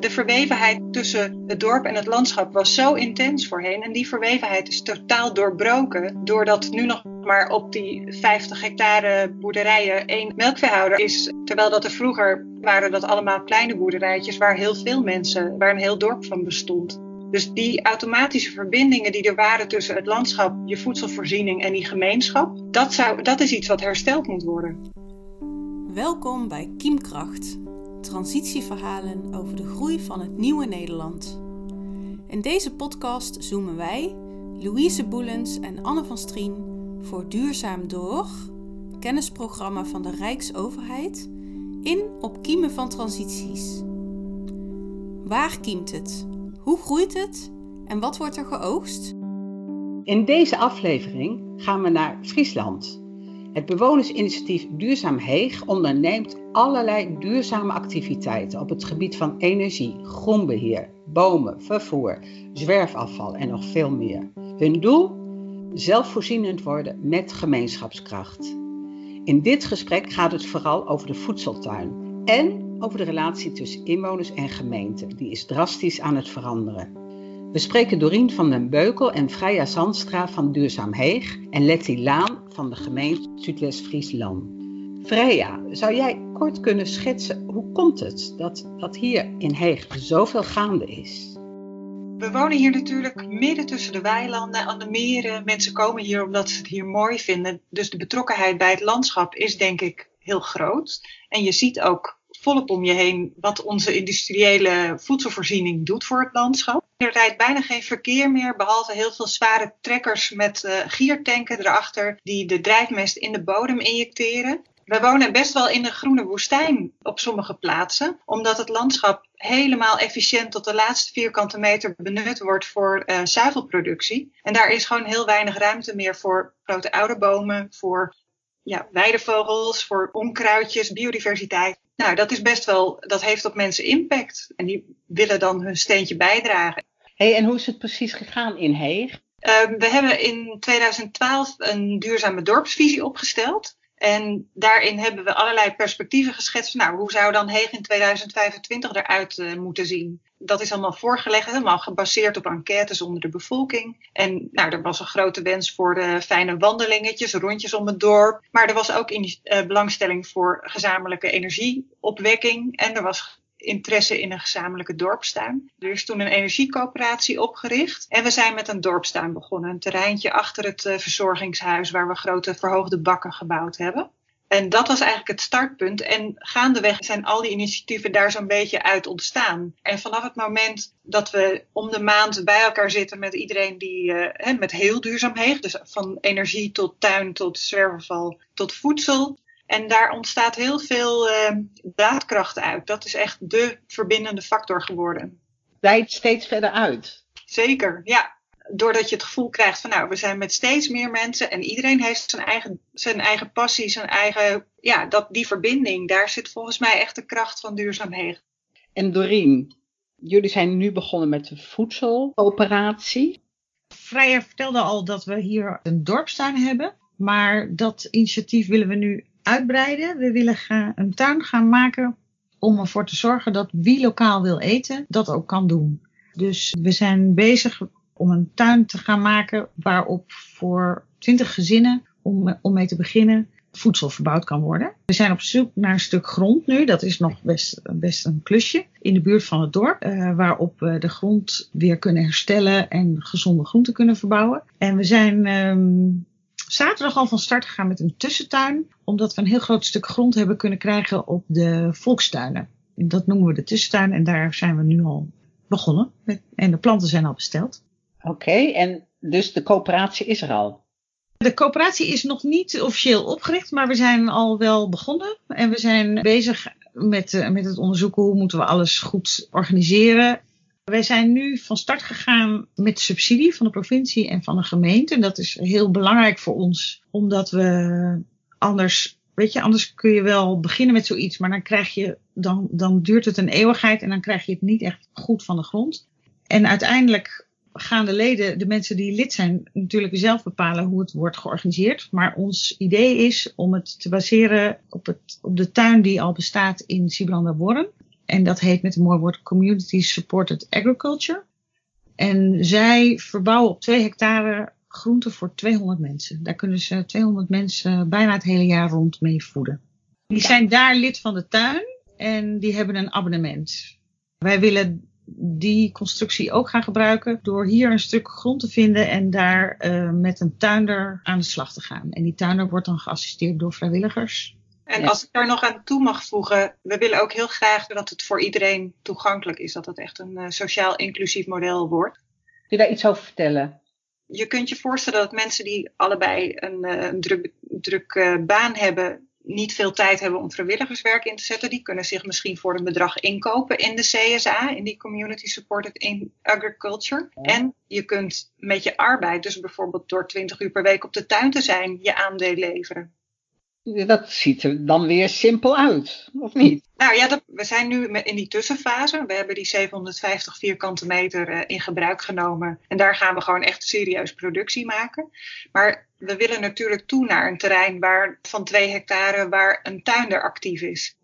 De verwevenheid tussen het dorp en het landschap was zo intens voorheen. En die verwevenheid is totaal doorbroken. Doordat nu nog maar op die 50 hectare boerderijen één melkveehouder is. Terwijl dat er vroeger waren dat allemaal kleine boerderijtjes waar heel veel mensen, waar een heel dorp van bestond. Dus die automatische verbindingen die er waren tussen het landschap, je voedselvoorziening en die gemeenschap, dat, zou, dat is iets wat hersteld moet worden. Welkom bij Kiemkracht, transitieverhalen over de groei van het nieuwe Nederland. In deze podcast zoomen wij, Louise Boelens en Anne van Strien, voor Duurzaam Door, kennisprogramma van de Rijksoverheid, in op kiemen van transities. Waar kiemt het? Hoe groeit het? En wat wordt er geoogst? In deze aflevering gaan we naar Friesland. Het bewonersinitiatief Duurzaam Heeg onderneemt allerlei duurzame activiteiten op het gebied van energie, groenbeheer, bomen, vervoer, zwerfafval en nog veel meer. Hun doel? Zelfvoorzienend worden met gemeenschapskracht. In dit gesprek gaat het vooral over de voedseltuin en over de relatie tussen inwoners en gemeente. Die is drastisch aan het veranderen. We spreken Dorien van den Beukel en Freya Zandstra van Duurzaam Heeg en Letty Laan van de gemeente Zuidwest-Friesland. Freya, zou jij kort kunnen schetsen hoe komt het dat, dat hier in Heeg zoveel gaande is? We wonen hier natuurlijk midden tussen de weilanden, aan de meren. Mensen komen hier omdat ze het hier mooi vinden. Dus de betrokkenheid bij het landschap is denk ik heel groot. En je ziet ook volop om je heen wat onze industriële voedselvoorziening doet voor het landschap. Er rijdt bijna geen verkeer meer, behalve heel veel zware trekkers met uh, giertanken erachter die de drijfmest in de bodem injecteren. We wonen best wel in een groene woestijn op sommige plaatsen, omdat het landschap helemaal efficiënt tot de laatste vierkante meter benut wordt voor uh, zuivelproductie. En daar is gewoon heel weinig ruimte meer voor grote oude bomen, voor ja, weidevogels, voor onkruidjes, biodiversiteit. Nou, dat is best wel, dat heeft op mensen impact. En die willen dan hun steentje bijdragen. Hey, en hoe is het precies gegaan in Heeg? Uh, we hebben in 2012 een duurzame dorpsvisie opgesteld. En daarin hebben we allerlei perspectieven geschetst. Nou, hoe zou dan Heeg in 2025 eruit uh, moeten zien? Dat is allemaal voorgelegd, helemaal gebaseerd op enquêtes onder de bevolking. En nou, er was een grote wens voor de fijne wandelingetjes, rondjes om het dorp. Maar er was ook uh, belangstelling voor gezamenlijke energieopwekking. En er was interesse in een gezamenlijke dorpstuin. Er is toen een energiecoöperatie opgericht. En we zijn met een dorpstuin begonnen. Een terreintje achter het uh, verzorgingshuis waar we grote verhoogde bakken gebouwd hebben. En dat was eigenlijk het startpunt. En gaandeweg zijn al die initiatieven daar zo'n beetje uit ontstaan. En vanaf het moment dat we om de maand bij elkaar zitten met iedereen die uh, met heel duurzaam heegt, dus van energie tot tuin tot zwerverval tot voedsel, en daar ontstaat heel veel uh, daadkracht uit. Dat is echt de verbindende factor geworden. Wijdt steeds verder uit. Zeker, ja. Doordat je het gevoel krijgt van nou, we zijn met steeds meer mensen en iedereen heeft zijn eigen, zijn eigen passie, zijn eigen, ja, dat, die verbinding, daar zit volgens mij echt de kracht van duurzaamheid. En Doreen, jullie zijn nu begonnen met de voedseloperatie. Vrijer vertelde al dat we hier een dorpstuin hebben. Maar dat initiatief willen we nu uitbreiden. We willen een tuin gaan maken om ervoor te zorgen dat wie lokaal wil eten, dat ook kan doen. Dus we zijn bezig om een tuin te gaan maken waarop voor 20 gezinnen, om, om mee te beginnen, voedsel verbouwd kan worden. We zijn op zoek naar een stuk grond nu. Dat is nog best, best een klusje in de buurt van het dorp. Uh, waarop we de grond weer kunnen herstellen en gezonde groenten kunnen verbouwen. En we zijn um, zaterdag al van start gegaan met een tussentuin. Omdat we een heel groot stuk grond hebben kunnen krijgen op de volkstuinen. Dat noemen we de tussentuin en daar zijn we nu al begonnen. Met, en de planten zijn al besteld. Oké, okay, en dus de coöperatie is er al? De coöperatie is nog niet officieel opgericht, maar we zijn al wel begonnen. En we zijn bezig met, uh, met het onderzoeken hoe moeten we alles goed organiseren. Wij zijn nu van start gegaan met subsidie van de provincie en van de gemeente. En dat is heel belangrijk voor ons, omdat we anders, weet je, anders kun je wel beginnen met zoiets, maar dan krijg je, dan, dan duurt het een eeuwigheid en dan krijg je het niet echt goed van de grond. En uiteindelijk gaan de leden, de mensen die lid zijn, natuurlijk zelf bepalen hoe het wordt georganiseerd. Maar ons idee is om het te baseren op, het, op de tuin die al bestaat in Sibranda Worm. En dat heet met een mooi woord Community Supported Agriculture. En zij verbouwen op twee hectare groenten voor 200 mensen. Daar kunnen ze 200 mensen bijna het hele jaar rond mee voeden. Die zijn daar lid van de tuin en die hebben een abonnement. Wij willen die constructie ook gaan gebruiken door hier een stuk grond te vinden en daar uh, met een tuinder aan de slag te gaan. En die tuinder wordt dan geassisteerd door vrijwilligers. En als ik daar nog aan toe mag voegen, we willen ook heel graag dat het voor iedereen toegankelijk is, dat het echt een uh, sociaal inclusief model wordt. Kun je daar iets over vertellen? Je kunt je voorstellen dat mensen die allebei een, uh, een druk, druk baan hebben, niet veel tijd hebben om vrijwilligerswerk in te zetten, die kunnen zich misschien voor een bedrag inkopen in de CSA, in die Community Supported in Agriculture. En je kunt met je arbeid, dus bijvoorbeeld door 20 uur per week op de tuin te zijn, je aandeel leveren. Dat ziet er dan weer simpel uit, of niet? Nou ja, dat, we zijn nu in die tussenfase. We hebben die 750 vierkante meter uh, in gebruik genomen. En daar gaan we gewoon echt serieus productie maken. Maar we willen natuurlijk toe naar een terrein waar, van twee hectare waar een tuinder actief is.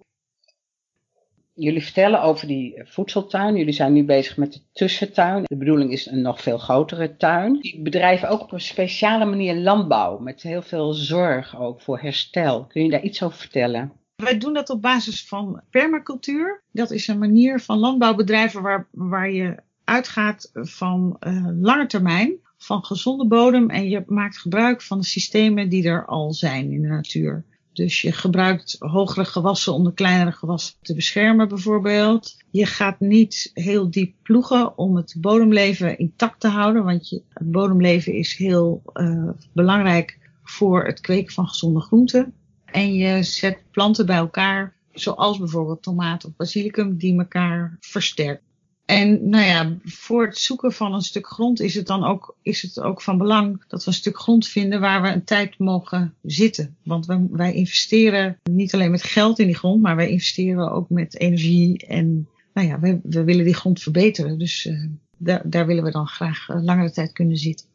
Jullie vertellen over die voedseltuin. Jullie zijn nu bezig met de tussentuin. De bedoeling is een nog veel grotere tuin. Die bedrijven ook op een speciale manier landbouw. Met heel veel zorg ook voor herstel. Kun je daar iets over vertellen? Wij doen dat op basis van permacultuur. Dat is een manier van landbouwbedrijven waar, waar je uitgaat van uh, lange termijn. Van gezonde bodem en je maakt gebruik van de systemen die er al zijn in de natuur. Dus je gebruikt hogere gewassen om de kleinere gewassen te beschermen bijvoorbeeld. Je gaat niet heel diep ploegen om het bodemleven intact te houden. Want je, het bodemleven is heel uh, belangrijk voor het kweken van gezonde groenten. En je zet planten bij elkaar, zoals bijvoorbeeld tomaat of basilicum, die elkaar versterken. En nou ja, voor het zoeken van een stuk grond is het dan ook, is het ook van belang dat we een stuk grond vinden waar we een tijd mogen zitten. Want wij, wij investeren niet alleen met geld in die grond, maar wij investeren ook met energie. En nou ja, we, we willen die grond verbeteren. Dus uh, daar, daar willen we dan graag uh, langere tijd kunnen zitten.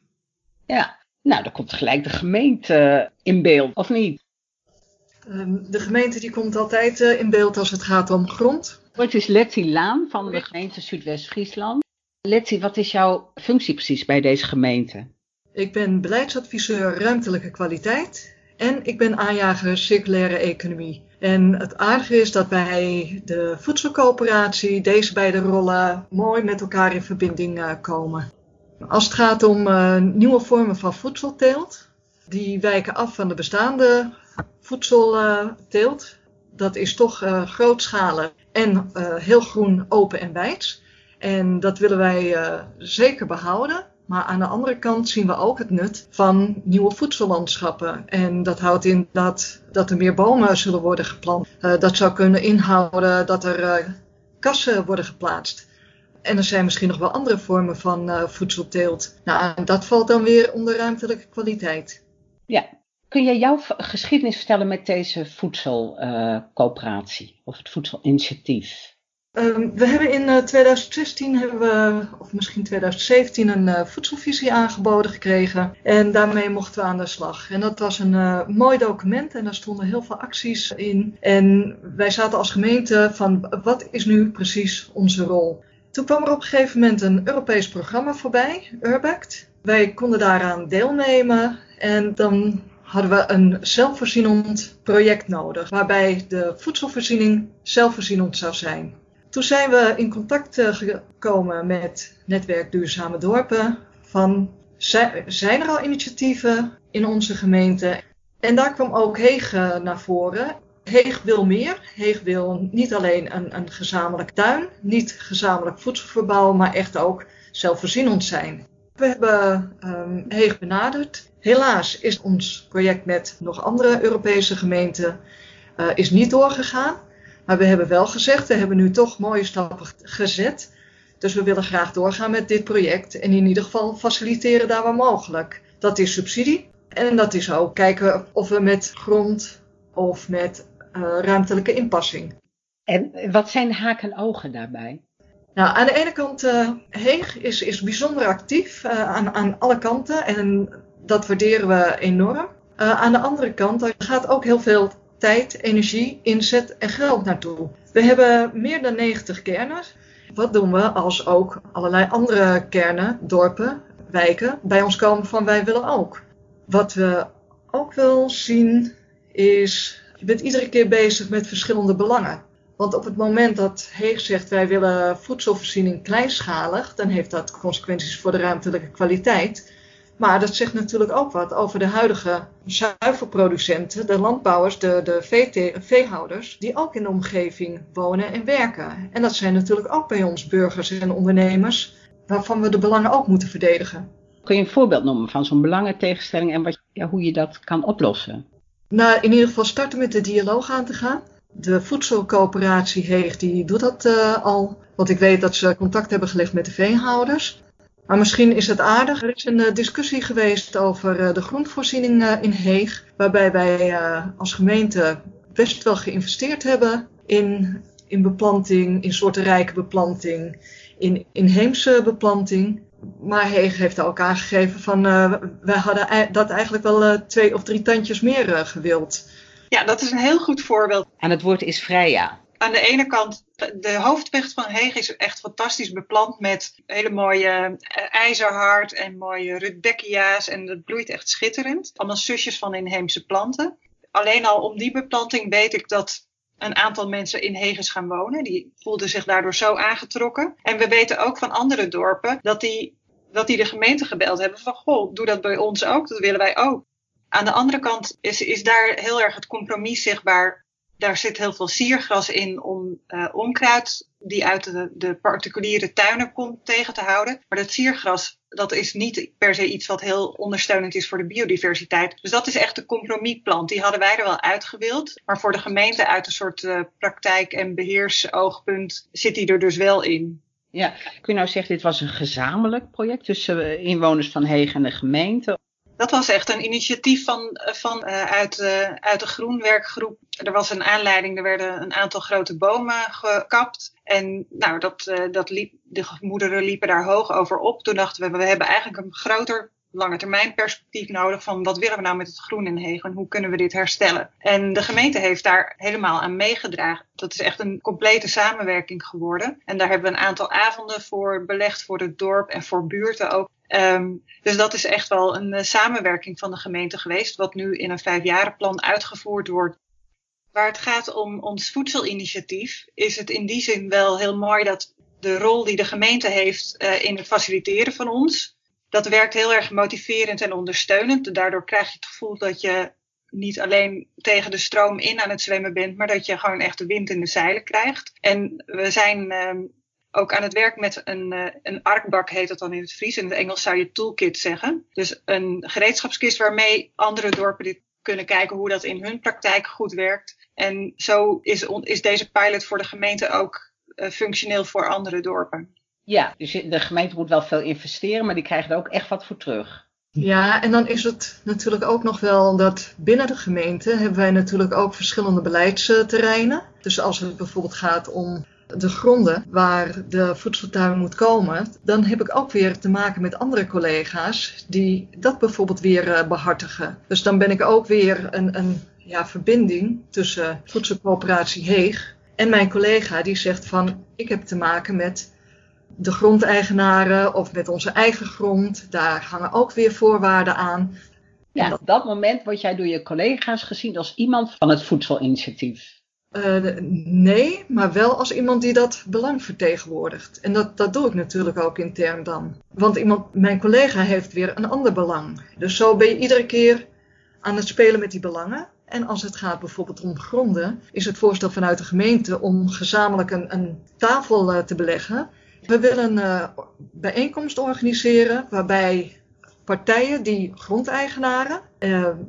Ja, nou dan komt gelijk de gemeente in beeld, of niet? Um, de gemeente die komt altijd uh, in beeld als het gaat om grond. Het is Letty Laan van de gemeente Zuidwest-Friesland. Letty, wat is jouw functie precies bij deze gemeente? Ik ben beleidsadviseur ruimtelijke kwaliteit en ik ben aanjager circulaire economie. En het aardige is dat bij de voedselcoöperatie deze beide rollen mooi met elkaar in verbinding uh, komen. Als het gaat om uh, nieuwe vormen van voedselteelt, die wijken af van de bestaande voedselteelt. Dat is toch uh, grootschalig en uh, heel groen, open en wijd. En dat willen wij uh, zeker behouden. Maar aan de andere kant zien we ook het nut van nieuwe voedsellandschappen. En dat houdt in dat, dat er meer bomen zullen worden geplant. Dat zou kunnen inhouden dat er kassen worden geplaatst. En er zijn misschien nog wel andere vormen van voedselteelt. Nou, en dat valt dan weer onder ruimtelijke kwaliteit. Ja, Kun je jouw geschiedenis vertellen met deze voedselcoöperatie uh, of het voedselinitiatief? Um, we hebben in uh, 2016, hebben we, of misschien 2017, een uh, voedselvisie aangeboden gekregen. En daarmee mochten we aan de slag. En dat was een mooi document en daar stonden heel veel acties in. En wij zaten als gemeente van wat is nu precies onze rol? Toen kwam er op een gegeven moment een Europees programma voorbij, Urbact. Wij konden daaraan deelnemen en dan hadden we een zelfvoorzienend project nodig, waarbij de voedselvoorziening zelfvoorzienend zou zijn. Toen zijn we in contact eh, gekomen met Netwerk Duurzame Dorpen. Van, zijn er al initiatieven in onze gemeente? En daar kwam ook Heeg naar voren. Heeg wil meer. Heeg wil niet alleen een, een gezamenlijk tuin, niet gezamenlijk voedselverbouw, maar echt ook zelfvoorzienend zijn. We hebben um, Heeg benaderd. Helaas is ons project met nog andere Europese gemeenten uh, is niet doorgegaan. Maar we hebben wel gezegd, we hebben nu toch mooie stappen gezet. Dus we willen graag doorgaan met dit project en in ieder geval faciliteren daar waar mogelijk. Dat is subsidie en dat is ook kijken of we met grond of met uh, ruimtelijke inpassing. En wat zijn de haken en ogen daarbij? Nou, aan de ene kant, uh, Heeg is, is bijzonder actief uh, aan, aan alle kanten en dat waarderen we enorm. Uh, aan de andere kant, er gaat ook heel veel tijd, energie, inzet en geld naartoe. We hebben meer dan 90 kernen. Wat doen we als ook allerlei andere kernen, dorpen, wijken bij ons komen van wij willen ook? Wat we ook wel zien is, je bent iedere keer bezig met verschillende belangen. Want op het moment dat Heeg zegt wij willen voedselvoorziening kleinschalig, dan heeft dat consequenties voor de ruimtelijke kwaliteit. Maar dat zegt natuurlijk ook wat over de huidige zuivelproducenten, de landbouwers, de, de veehouders, die ook in de omgeving wonen en werken. En dat zijn natuurlijk ook bij ons burgers en ondernemers, waarvan we de belangen ook moeten verdedigen. Kun je een voorbeeld noemen van zo'n belangentegenstelling en wat, ja, hoe je dat kan oplossen? Nou, in ieder geval starten met de dialoog aan te gaan. De voedselcoöperatie Heeg die doet dat uh, al. Want ik weet dat ze contact hebben gelegd met de veehouders. Maar misschien is het aardig. Er is een uh, discussie geweest over uh, de groenvoorziening in Heeg. Waarbij wij als gemeente best wel geïnvesteerd hebben in, in beplanting, in soortenrijke beplanting, in inheemse beplanting. Maar Heeg heeft ook aangegeven van wij hadden dat eigenlijk wel twee of drie tandjes meer gewild. Ja, dat is een heel goed voorbeeld. En het woord is Freya. Aan de ene kant, de hoofdweg van Heeg is echt fantastisch beplant met hele mooie eh, ijzerhard en mooie rudbeckia's. En dat bloeit echt schitterend. Allemaal zusjes van inheemse planten. Alleen al om die beplanting weet ik dat een aantal mensen in Heges gaan wonen. Die voelden zich daardoor zo aangetrokken. En we weten ook van andere dorpen dat die, dat die de gemeente gebeld hebben van goh, doe dat bij ons ook, dat willen wij ook. Aan de andere kant is, is daar heel erg het compromis zichtbaar. Daar zit heel veel siergras in om uh, onkruid die uit de, de, particuliere tuinen komt tegen te houden. Maar dat siergras, dat is niet per se iets wat heel ondersteunend is voor de biodiversiteit. Dus dat is echt de compromisplant. Die hadden wij er wel uitgewild. Maar voor de gemeente uit een soort uh, praktijk- en beheersoogpunt zit die er dus wel in. Ja, kun je nou zeggen, dit was een gezamenlijk project tussen eh, inwoners van Hegen en de gemeente? Dat was echt een initiatief van, van, uh, uit, uh, uit de groenwerkgroep. Er was een aanleiding, er werden een aantal grote bomen gekapt. En nou, dat, dat liep, de gemoederen liepen daar hoog over op. Toen dachten we, we hebben eigenlijk een groter lange termijn perspectief nodig van wat willen we nou met het groen in Hegen en hoe kunnen we dit herstellen. En de gemeente heeft daar helemaal aan meegedragen. Dat is echt een complete samenwerking geworden. En daar hebben we een aantal avonden voor belegd voor het dorp en voor buurten ook. Um, dus dat is echt wel een uh, samenwerking van de gemeente geweest, wat nu in een vijfjarenplan uitgevoerd wordt. Waar het gaat om ons voedselinitiatief, is het in die zin wel heel mooi dat de rol die de gemeente heeft uh, in het faciliteren van ons, dat werkt heel erg motiverend en ondersteunend. Daardoor krijg je het gevoel dat je niet alleen tegen de stroom in aan het zwemmen bent, maar dat je gewoon echt de wind in de zeilen krijgt. En we zijn um, ook aan het werk met een, uh, een arkbak, heet dat dan in het Fries. In het Engels zou je toolkit zeggen. Dus een gereedschapskist waarmee andere dorpen dit kunnen kijken hoe dat in hun praktijk goed werkt. En zo is, is deze pilot voor de gemeente ook uh, functioneel voor andere dorpen. Ja, dus de gemeente moet wel veel investeren, maar die krijgen er ook echt wat voor terug. Ja, en dan is het natuurlijk ook nog wel dat binnen de gemeente hebben wij natuurlijk ook verschillende beleidsterreinen. Dus als het bijvoorbeeld gaat om de gronden waar de voedseltuin moet komen, dan heb ik ook weer te maken met andere collega's die dat bijvoorbeeld weer uh, behartigen. Dus dan ben ik ook weer een, een ja, verbinding tussen Voedselcoöperatie Heeg en mijn collega die zegt van ik heb te maken met de grondeigenaren of met onze eigen grond. Daar hangen ook weer voorwaarden aan. Ja, op dat moment word jij door je collega's gezien als iemand van het voedselinitiatief. Uh, nee, maar wel als iemand die dat belang vertegenwoordigt. En dat, dat doe ik natuurlijk ook intern dan. Want iemand, mijn collega heeft weer een ander belang. Dus zo ben je iedere keer aan het spelen met die belangen. En als het gaat bijvoorbeeld om gronden, is het voorstel vanuit de gemeente om gezamenlijk een, een tafel uh, te beleggen. We willen een uh, bijeenkomst organiseren waarbij partijen die grondeigenaren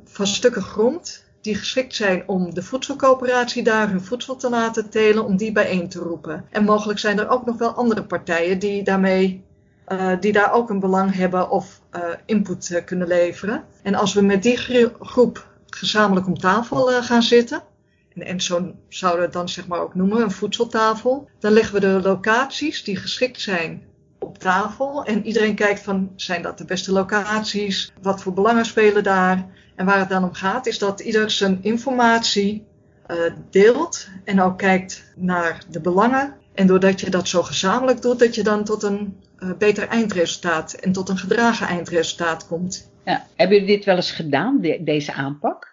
van stukken grond die geschikt zijn om de voedselcoöperatie daar hun voedsel te laten telen, om die bijeen te roepen. En mogelijk zijn er ook nog wel andere partijen die daarmee uh, die daar ook een belang hebben of input kunnen leveren. En als we met die groep gezamenlijk om tafel gaan zitten, en, en zo zouden we het dan zeg maar ook noemen, een voedseltafel, dan leggen we de locaties die geschikt zijn op tafel. En iedereen kijkt van, zijn dat de beste locaties? Wat voor belangen spelen daar? En waar het dan om gaat, is dat ieder zijn informatie uh, deelt en ook kijkt naar de belangen. En doordat je dat zo gezamenlijk doet, dat je dan tot een uh, beter eindresultaat en tot een gedragen eindresultaat komt. Ja. Hebben jullie dit wel eens gedaan, de, deze aanpak?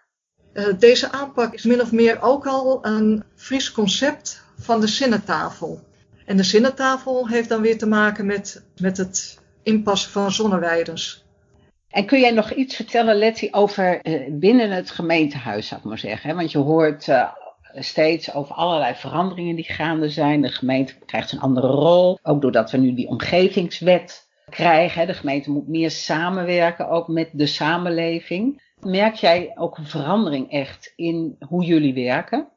Uh, deze aanpak is min of meer ook al een Fries concept van de zinnentafel. En de zinnentafel heeft dan weer te maken met, met het inpassen van zonneweiders. En kun jij nog iets vertellen, Letty, over uh, binnen het gemeentehuis, zou ik maar zeggen? Want je hoort uh, steeds over allerlei veranderingen die gaande zijn. De gemeente krijgt een andere rol, ook doordat we nu die omgevingswet krijgen. De gemeente moet meer samenwerken, ook met de samenleving. Merk jij ook een verandering echt in hoe jullie werken?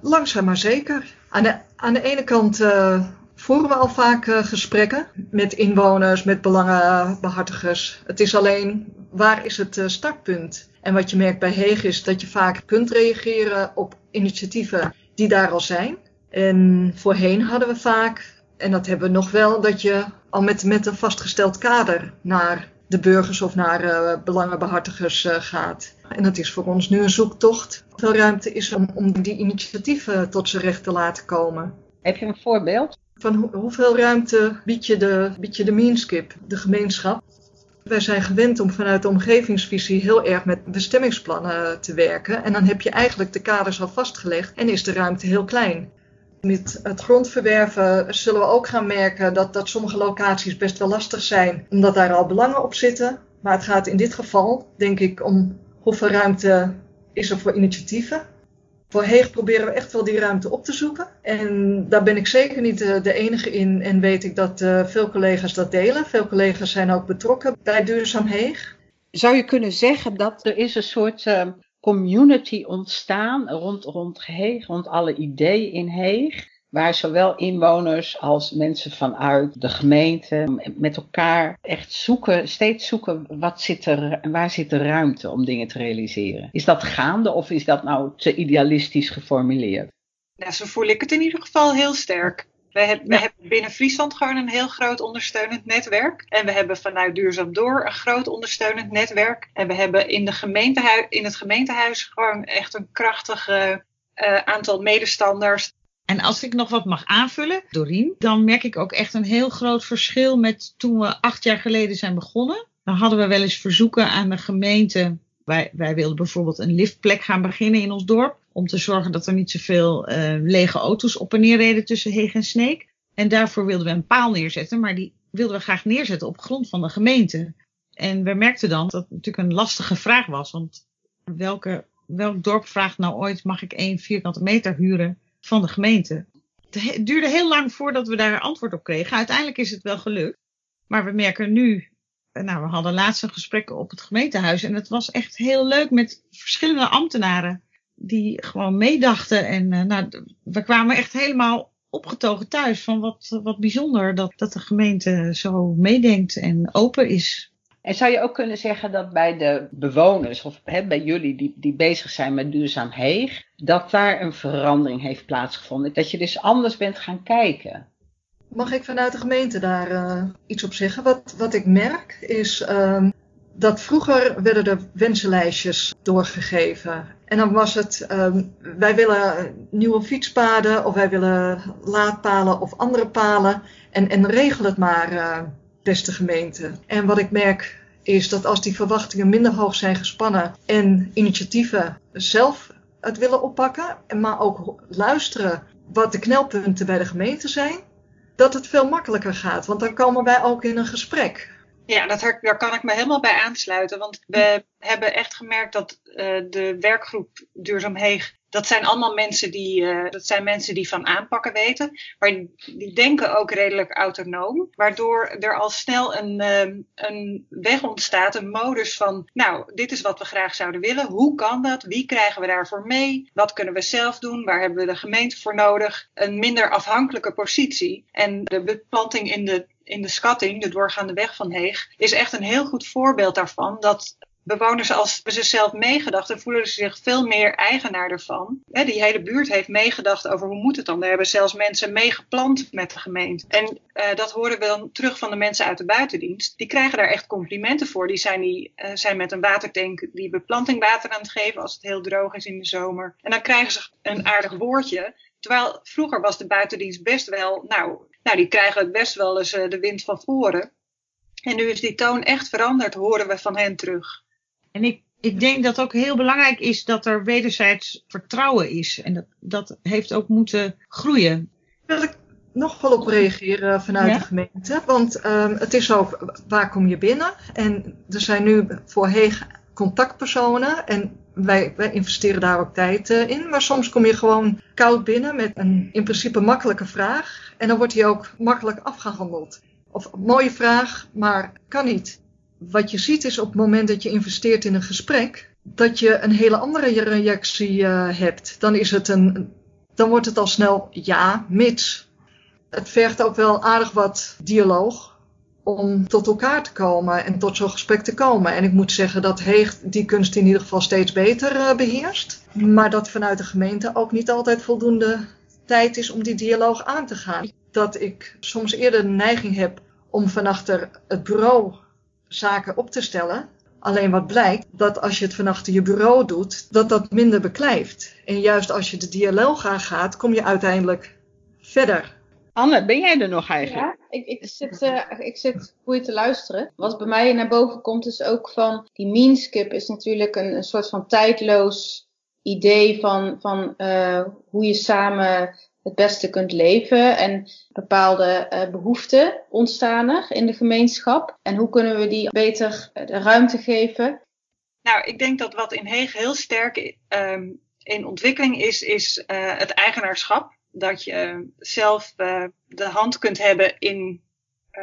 Langzaam maar zeker. Aan de, aan de ene kant uh, voeren we al vaak uh, gesprekken met inwoners, met belangenbehartigers. Het is alleen, waar is het uh, startpunt? En wat je merkt bij Heeg is dat je vaak kunt reageren op initiatieven die daar al zijn. En voorheen hadden we vaak, en dat hebben we nog wel, dat je al met, met een vastgesteld kader naar de burgers of naar uh, belangenbehartigers uh, gaat. En dat is voor ons nu een zoektocht. Veel ruimte is om, om die initiatieven tot zijn recht te laten komen. Heb je een voorbeeld? Van ho hoeveel ruimte biedt je, de, biedt je de Meanskip, de gemeenschap? Wij zijn gewend om vanuit de omgevingsvisie heel erg met bestemmingsplannen te werken. En dan heb je eigenlijk de kaders al vastgelegd en is de ruimte heel klein. Met het grondverwerven zullen we ook gaan merken dat, dat sommige locaties best wel lastig zijn, omdat daar al belangen op zitten. Maar het gaat in dit geval, denk ik, om hoeveel ruimte is er voor initiatieven. Voor Heeg proberen we echt wel die ruimte op te zoeken. En daar ben ik zeker niet de, enige in en weet ik dat uh, veel collega's dat delen. Veel collega's zijn ook betrokken bij Duurzaam Heeg. Zou je kunnen zeggen dat er is een soort uh, community ontstaan rond, rond Heeg, rond alle ideeën in Heeg? Waar zowel inwoners als mensen vanuit de gemeente met elkaar echt zoeken, steeds zoeken wat zit er, waar zit de ruimte om dingen te realiseren. Is dat gaande of is dat nou te idealistisch geformuleerd? Ja, zo voel ik het in ieder geval heel sterk. We, hebben, we hebben binnen Friesland gewoon een heel groot ondersteunend netwerk. En we hebben vanuit Duurzaam Door een groot ondersteunend netwerk. En we hebben in, de gemeentehuis, in het gemeentehuis gewoon echt een krachtig uh, aantal medestanders en als ik nog wat mag aanvullen, Dorien, dan merk ik ook echt een heel groot verschil met toen we acht jaar geleden zijn begonnen. Dan hadden we wel eens verzoeken aan de gemeente. Wij, wij wilden bijvoorbeeld een liftplek gaan beginnen in ons dorp. Om te zorgen dat er niet zoveel uh, lege auto's op en neer reden tussen Heeg en Sneek. En daarvoor wilden we een paal neerzetten, maar die wilden we graag neerzetten op grond van de gemeente. En we merkten dan dat het natuurlijk een lastige vraag was. Want welke, welk dorp vraagt nou ooit, mag ik één vierkante meter huren van de gemeente. Het duurde heel lang voordat we daar antwoord op kregen. Uiteindelijk is het wel gelukt. Maar we merken nu, nou, we hadden laatst een gesprek op het gemeentehuis. En het was echt heel leuk met verschillende ambtenaren die gewoon meedachten. En uh, nou, we kwamen echt helemaal opgetogen thuis van wat, wat bijzonder dat, dat de gemeente zo meedenkt en open is en zou je ook kunnen zeggen dat bij de bewoners, of hè, bij jullie die, die bezig zijn met duurzaam heeg, dat daar een verandering heeft plaatsgevonden? Dat je dus anders bent gaan kijken? Mag ik vanuit de gemeente daar uh, iets op zeggen? Wat, wat ik merk is uh, dat vroeger werden er wensenlijstjes doorgegeven. En dan was het, uh, wij willen nieuwe fietspaden of wij willen laadpalen of andere palen. En, en regel het maar uh, beste gemeente. En wat ik merk is dat als die verwachtingen minder hoog zijn gespannen en initiatieven zelf het willen oppakken, maar ook luisteren wat de knelpunten bij de gemeente zijn, dat het veel makkelijker gaat. Want dan komen wij ook in een gesprek. Ja, dat, daar kan ik me helemaal bij aansluiten. Want we hebben echt gemerkt dat uh, de werkgroep Duurzaam Heeg dat zijn allemaal mensen die, uh, dat zijn mensen die van aanpakken weten. Maar die denken ook redelijk autonoom. Waardoor er al snel een, uh, een weg ontstaat, een modus van, nou, dit is wat we graag zouden willen. Hoe kan dat? Wie krijgen we daarvoor mee? Wat kunnen we zelf doen? Waar hebben we de gemeente voor nodig? Een minder afhankelijke positie. En de beplanting in de in de schatting, de doorgaande weg van Heeg, is echt een heel goed voorbeeld daarvan. Dat bewoners als ze zelf meegedacht en voelen ze zich veel meer eigenaar ervan. die hele buurt heeft meegedacht over hoe moet het dan. Er hebben zelfs mensen meegeplant met de gemeente. En uh, dat horen we dan terug van de mensen uit de buitendienst. Die krijgen daar echt complimenten voor. Die zijn, die, uh, zijn met een watertank die beplantingwater aan het geven als het heel droog is in de zomer. En dan krijgen ze een aardig woordje. Terwijl vroeger was de buitendienst best wel, nou, nou die krijgen het best wel eens uh, de wind van voren. En nu is die toon echt veranderd, horen we van hen terug. En ik, ik denk dat ook heel belangrijk is dat er wederzijds vertrouwen is. En dat, dat heeft ook moeten groeien. Wil ik nog wel op reageren vanuit ja? de gemeente. Want um, het is ook, waar kom je binnen? En er zijn nu voor Heeg contactpersonen. En wij, wij investeren daar ook tijd uh, in. Maar soms kom je gewoon koud binnen met een in principe makkelijke vraag. En dan wordt die ook makkelijk afgehandeld. Of mooie vraag, maar kan niet wat je ziet is op het moment dat je investeert in een gesprek, dat je een hele andere reactie uh, hebt. Dan, is het een, dan wordt het al snel ja, mits. Het vergt ook wel aardig wat dialoog om tot elkaar te komen en tot zo'n gesprek te komen. En ik moet zeggen dat Heeg die kunst in ieder geval steeds beter uh, beheerst. Maar dat vanuit de gemeente ook niet altijd voldoende tijd is om die dialoog aan te gaan. Dat ik soms eerder de neiging heb om van achter het bureau zaken op te stellen. Alleen wat blijkt, dat als je het van achter je bureau doet, dat dat minder beklijft. En juist als je de dialoog aangaat, kom je uiteindelijk verder. Anne, ben jij er nog eigenlijk? Ja, ik, ik, zit, uh, ik zit je te luisteren. Wat bij mij naar boven komt is ook van, die meanskip is natuurlijk een, een soort van tijdloos idee van, van uh, hoe je samen het beste kunt leven en bepaalde uh, behoeften ontstaan er in de gemeenschap. En hoe kunnen we die beter de ruimte geven? Nou, ik denk dat wat in Heeg heel sterk um, in ontwikkeling is, is uh, het eigenaarschap. Dat je zelf de hand kunt hebben in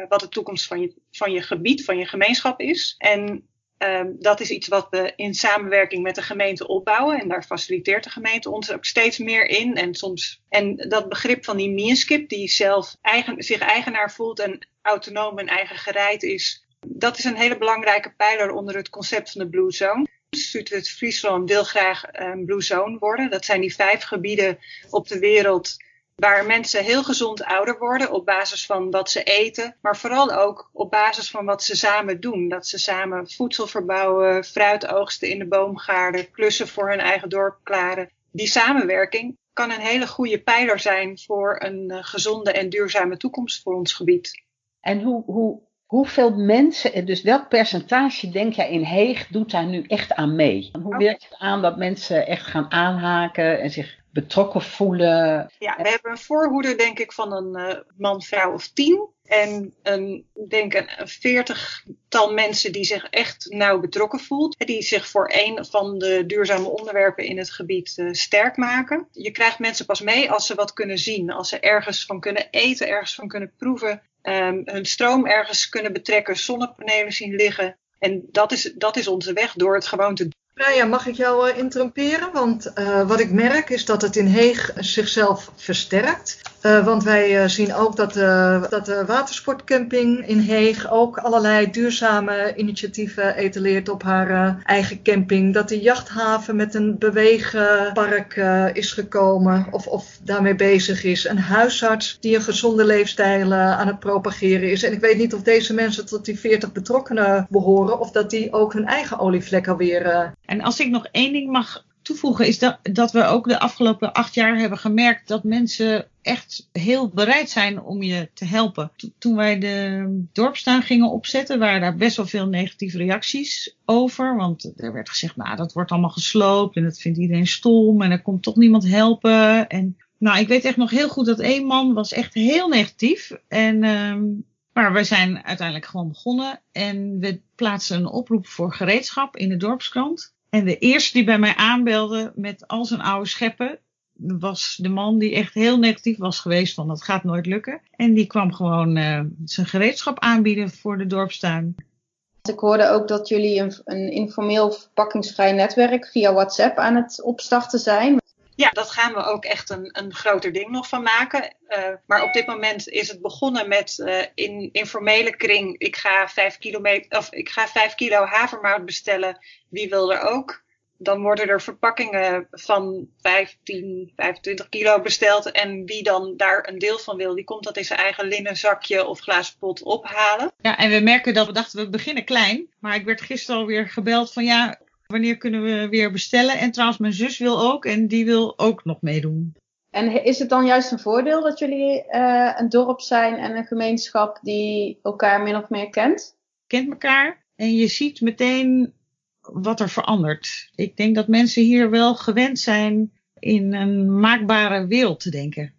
wat de toekomst van je, van je gebied, van je gemeenschap is. En Um, dat is iets wat we in samenwerking met de gemeente opbouwen. En daar faciliteert de gemeente ons ook steeds meer in. En, soms, en dat begrip van die meanskip, die zelf zich eigenaar voelt en autonoom en eigen gereid is. Dat is een hele belangrijke pijler onder het concept van de Blue Zone. Zuidwest Friesland wil graag een Blue Zone worden. Dat zijn die vijf gebieden op de wereld waar mensen heel gezond ouder worden op basis van wat ze eten, maar vooral ook op basis van wat ze samen doen. Dat ze samen voedsel verbouwen, fruit oogsten in de boomgaarden, klussen voor hun eigen dorp klaren. Die samenwerking kan een hele goede pijler zijn voor een uh, gezonde en duurzame toekomst voor ons gebied. En hoe, hoe, hoeveel mensen, dus welk percentage denk jij in Heeg doet daar nu echt aan mee? Hoe werkt het aan dat mensen echt gaan aanhaken en zich betrokken voelen. Ja, we hebben een voorhoede, denk ik, van een uh, man, vrouw of tien. En een, denk een, veertigtal mensen die zich echt nauw betrokken voelt. Die zich voor een van de duurzame onderwerpen in het gebied uh, sterk maken. Je krijgt mensen pas mee als ze wat kunnen zien. Als ze ergens van kunnen eten, ergens van kunnen proeven. Um, hun stroom ergens kunnen betrekken, zonnepanelen zien liggen. En dat is, dat is onze weg door het gewoon te doen. Ja, mag ik jou uh? Want uh, wat ik merk is dat het in Heeg zichzelf versterkt. Uh, want wij zien ook dat, dat de watersportcamping in Heeg ook allerlei duurzame initiatieven etaleert op haar eigen camping. Dat de jachthaven met een beweegpark is gekomen of, of daarmee bezig is. Een huisarts die een gezonde leefstijl aan het propageren is. En ik weet niet of deze mensen tot die 40 betrokkenen behoren of dat die ook hun eigen olievlek alweer en als ik nog één ding mag toevoegen, is dat, dat we ook de afgelopen acht jaar hebben gemerkt dat mensen echt heel bereid zijn om je te helpen. Toen wij de dorpstuin gingen opzetten, waren daar best wel veel negatieve reacties over. Want er werd gezegd, nou, dat wordt allemaal gesloopt en dat vindt iedereen stom en er komt toch niemand helpen. En nou, ik weet echt nog heel goed dat één man was echt heel negatief. En um, maar we zijn uiteindelijk gewoon begonnen en we plaatsen een oproep voor gereedschap in de dorpskrant. En de eerste die bij mij aanbelde met al zijn oude scheppen, was de man die echt heel negatief was geweest van dat gaat nooit lukken. En die kwam gewoon uh, zijn gereedschap aanbieden voor de dorpstuin. Ik hoorde ook dat jullie een, een informeel verpakkingsvrij netwerk via WhatsApp aan het opstarten zijn. Ja, dat gaan we ook echt een, een groter ding nog van maken. Uh, maar op dit moment is het begonnen met uh, in informele kring. Ik ga vijf, of ik ga vijf kilo havermout bestellen. Wie wil er ook? Dan worden er verpakkingen van 15, 25 kilo besteld. En wie dan daar een deel van wil, die komt dat in zijn eigen linnen zakje of glazen pot ophalen. Ja, en we merken dat we dachten, we beginnen klein. Maar ik werd gisteren alweer gebeld van ja, wanneer kunnen we weer bestellen? En trouwens, mijn zus wil ook en die wil ook nog meedoen. En is het dan juist een voordeel dat jullie uh, een dorp zijn en een gemeenschap die elkaar min of meer kent? Kent elkaar en je ziet meteen wat er verandert. Ik denk dat mensen hier wel gewend zijn in een maakbare wereld te denken.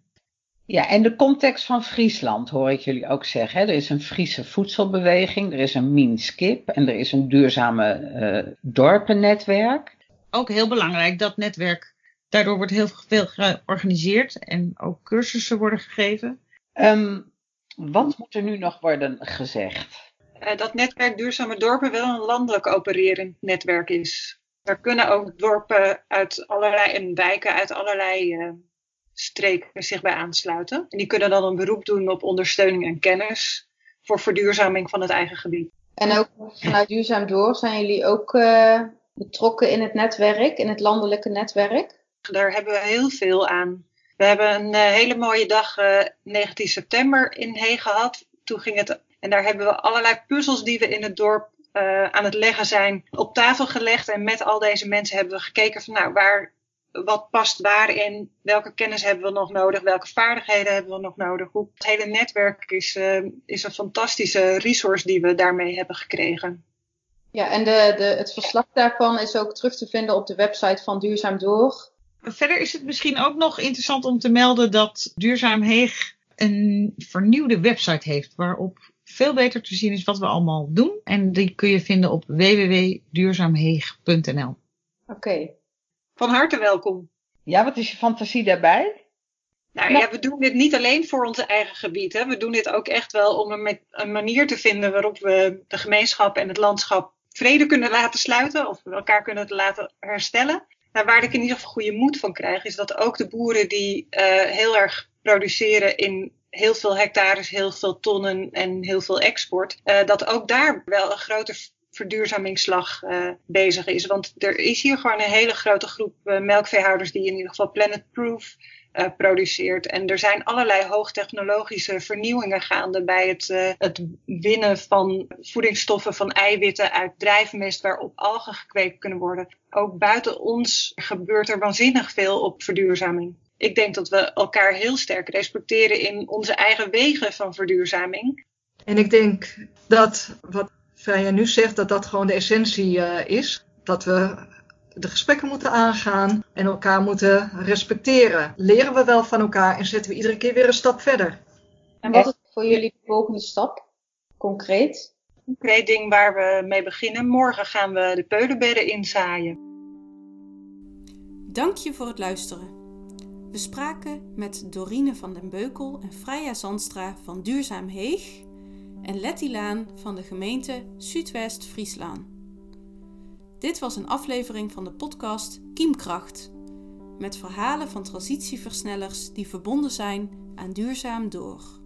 Ja, en de context van Friesland hoor ik jullie ook zeggen. Hè? Er is een Friese voedselbeweging, er is een Minskip en er is een duurzame uh, dorpennetwerk. Ook heel belangrijk, dat netwerk. Daardoor wordt heel veel georganiseerd en ook cursussen worden gegeven. Um, wat moet er nu nog worden gezegd? Uh, dat netwerk Duurzame Dorpen wel een landelijk opererend netwerk is. Daar kunnen ook dorpen uit allerlei en wijken uit allerlei uh, streken zich bij aansluiten. En die kunnen dan een beroep doen op ondersteuning en kennis voor verduurzaming van het eigen gebied. En ook vanuit Duurzaam Door zijn jullie ook uh, betrokken in het netwerk, in het landelijke netwerk? Daar hebben we heel veel aan. We hebben een uh, hele mooie dag, uh, 19 september, in Hee gehad. Toen ging het, en daar hebben we allerlei puzzels die we in het dorp aan het leggen zijn, op tafel gelegd. En met al deze mensen hebben we gekeken van nou, waar wat past waarin, welke kennis hebben we nog nodig, welke vaardigheden hebben we nog nodig. Hoe, het hele netwerk is, uh, is een fantastische resource die we daarmee hebben gekregen. Ja, en de, de, het verslag daarvan is ook terug te vinden op de website van Duurzaam Door. Verder is het misschien ook nog interessant om te melden dat Duurzaam Heeg een vernieuwde website heeft waarop veel beter te zien is wat we allemaal doen. En die kun je vinden op www.duurzaamheeg.nl. Oké. Okay. Van harte welkom. Ja, wat is je fantasie daarbij? Nou ja, we doen dit niet alleen voor ons eigen gebied. Hè. We doen dit ook echt wel om een, een manier te vinden waarop we de gemeenschap en het landschap vrede kunnen laten sluiten of elkaar kunnen laten herstellen. Nou, waar ik in ieder geval goede moed van krijg, is dat ook de boeren die uh, heel erg produceren in heel veel hectares, heel veel tonnen en heel veel export, uh, dat ook daar wel een grote verduurzamingsslag uh, bezig is. Want er is hier gewoon een hele grote groep uh, melkveehouders die in ieder geval planetproof uh, produceert. En er zijn allerlei hoogtechnologische vernieuwingen gaande bij het, het winnen van voedingsstoffen van eiwitten uit drijfmest waarop algen gekweekt kunnen worden. Ook buiten ons gebeurt er waanzinnig veel op verduurzaming. Ik denk dat we elkaar heel sterk respecteren in onze eigen wegen van verduurzaming. En ik denk dat wat Freya nu zegt dat dat gewoon de essentie uh, is. Dat we de gesprekken moeten aangaan en elkaar moeten respecteren. Leren we wel van elkaar en zetten we iedere keer weer een stap verder. En wat is voor jullie de volgende stap? Concreet? Concreet ding waar we mee beginnen. Morgen gaan we de peulenbedden inzaaien. Dank je voor het luisteren. We spraken met Dorine van den Beukel en Freya Zandstra van Duurzaam Heeg en Letty Laan van de gemeente Zuidwest-Friesland. Dit was een aflevering van de podcast Kiemkracht, met verhalen van transitieversnellers die verbonden zijn aan duurzaam door.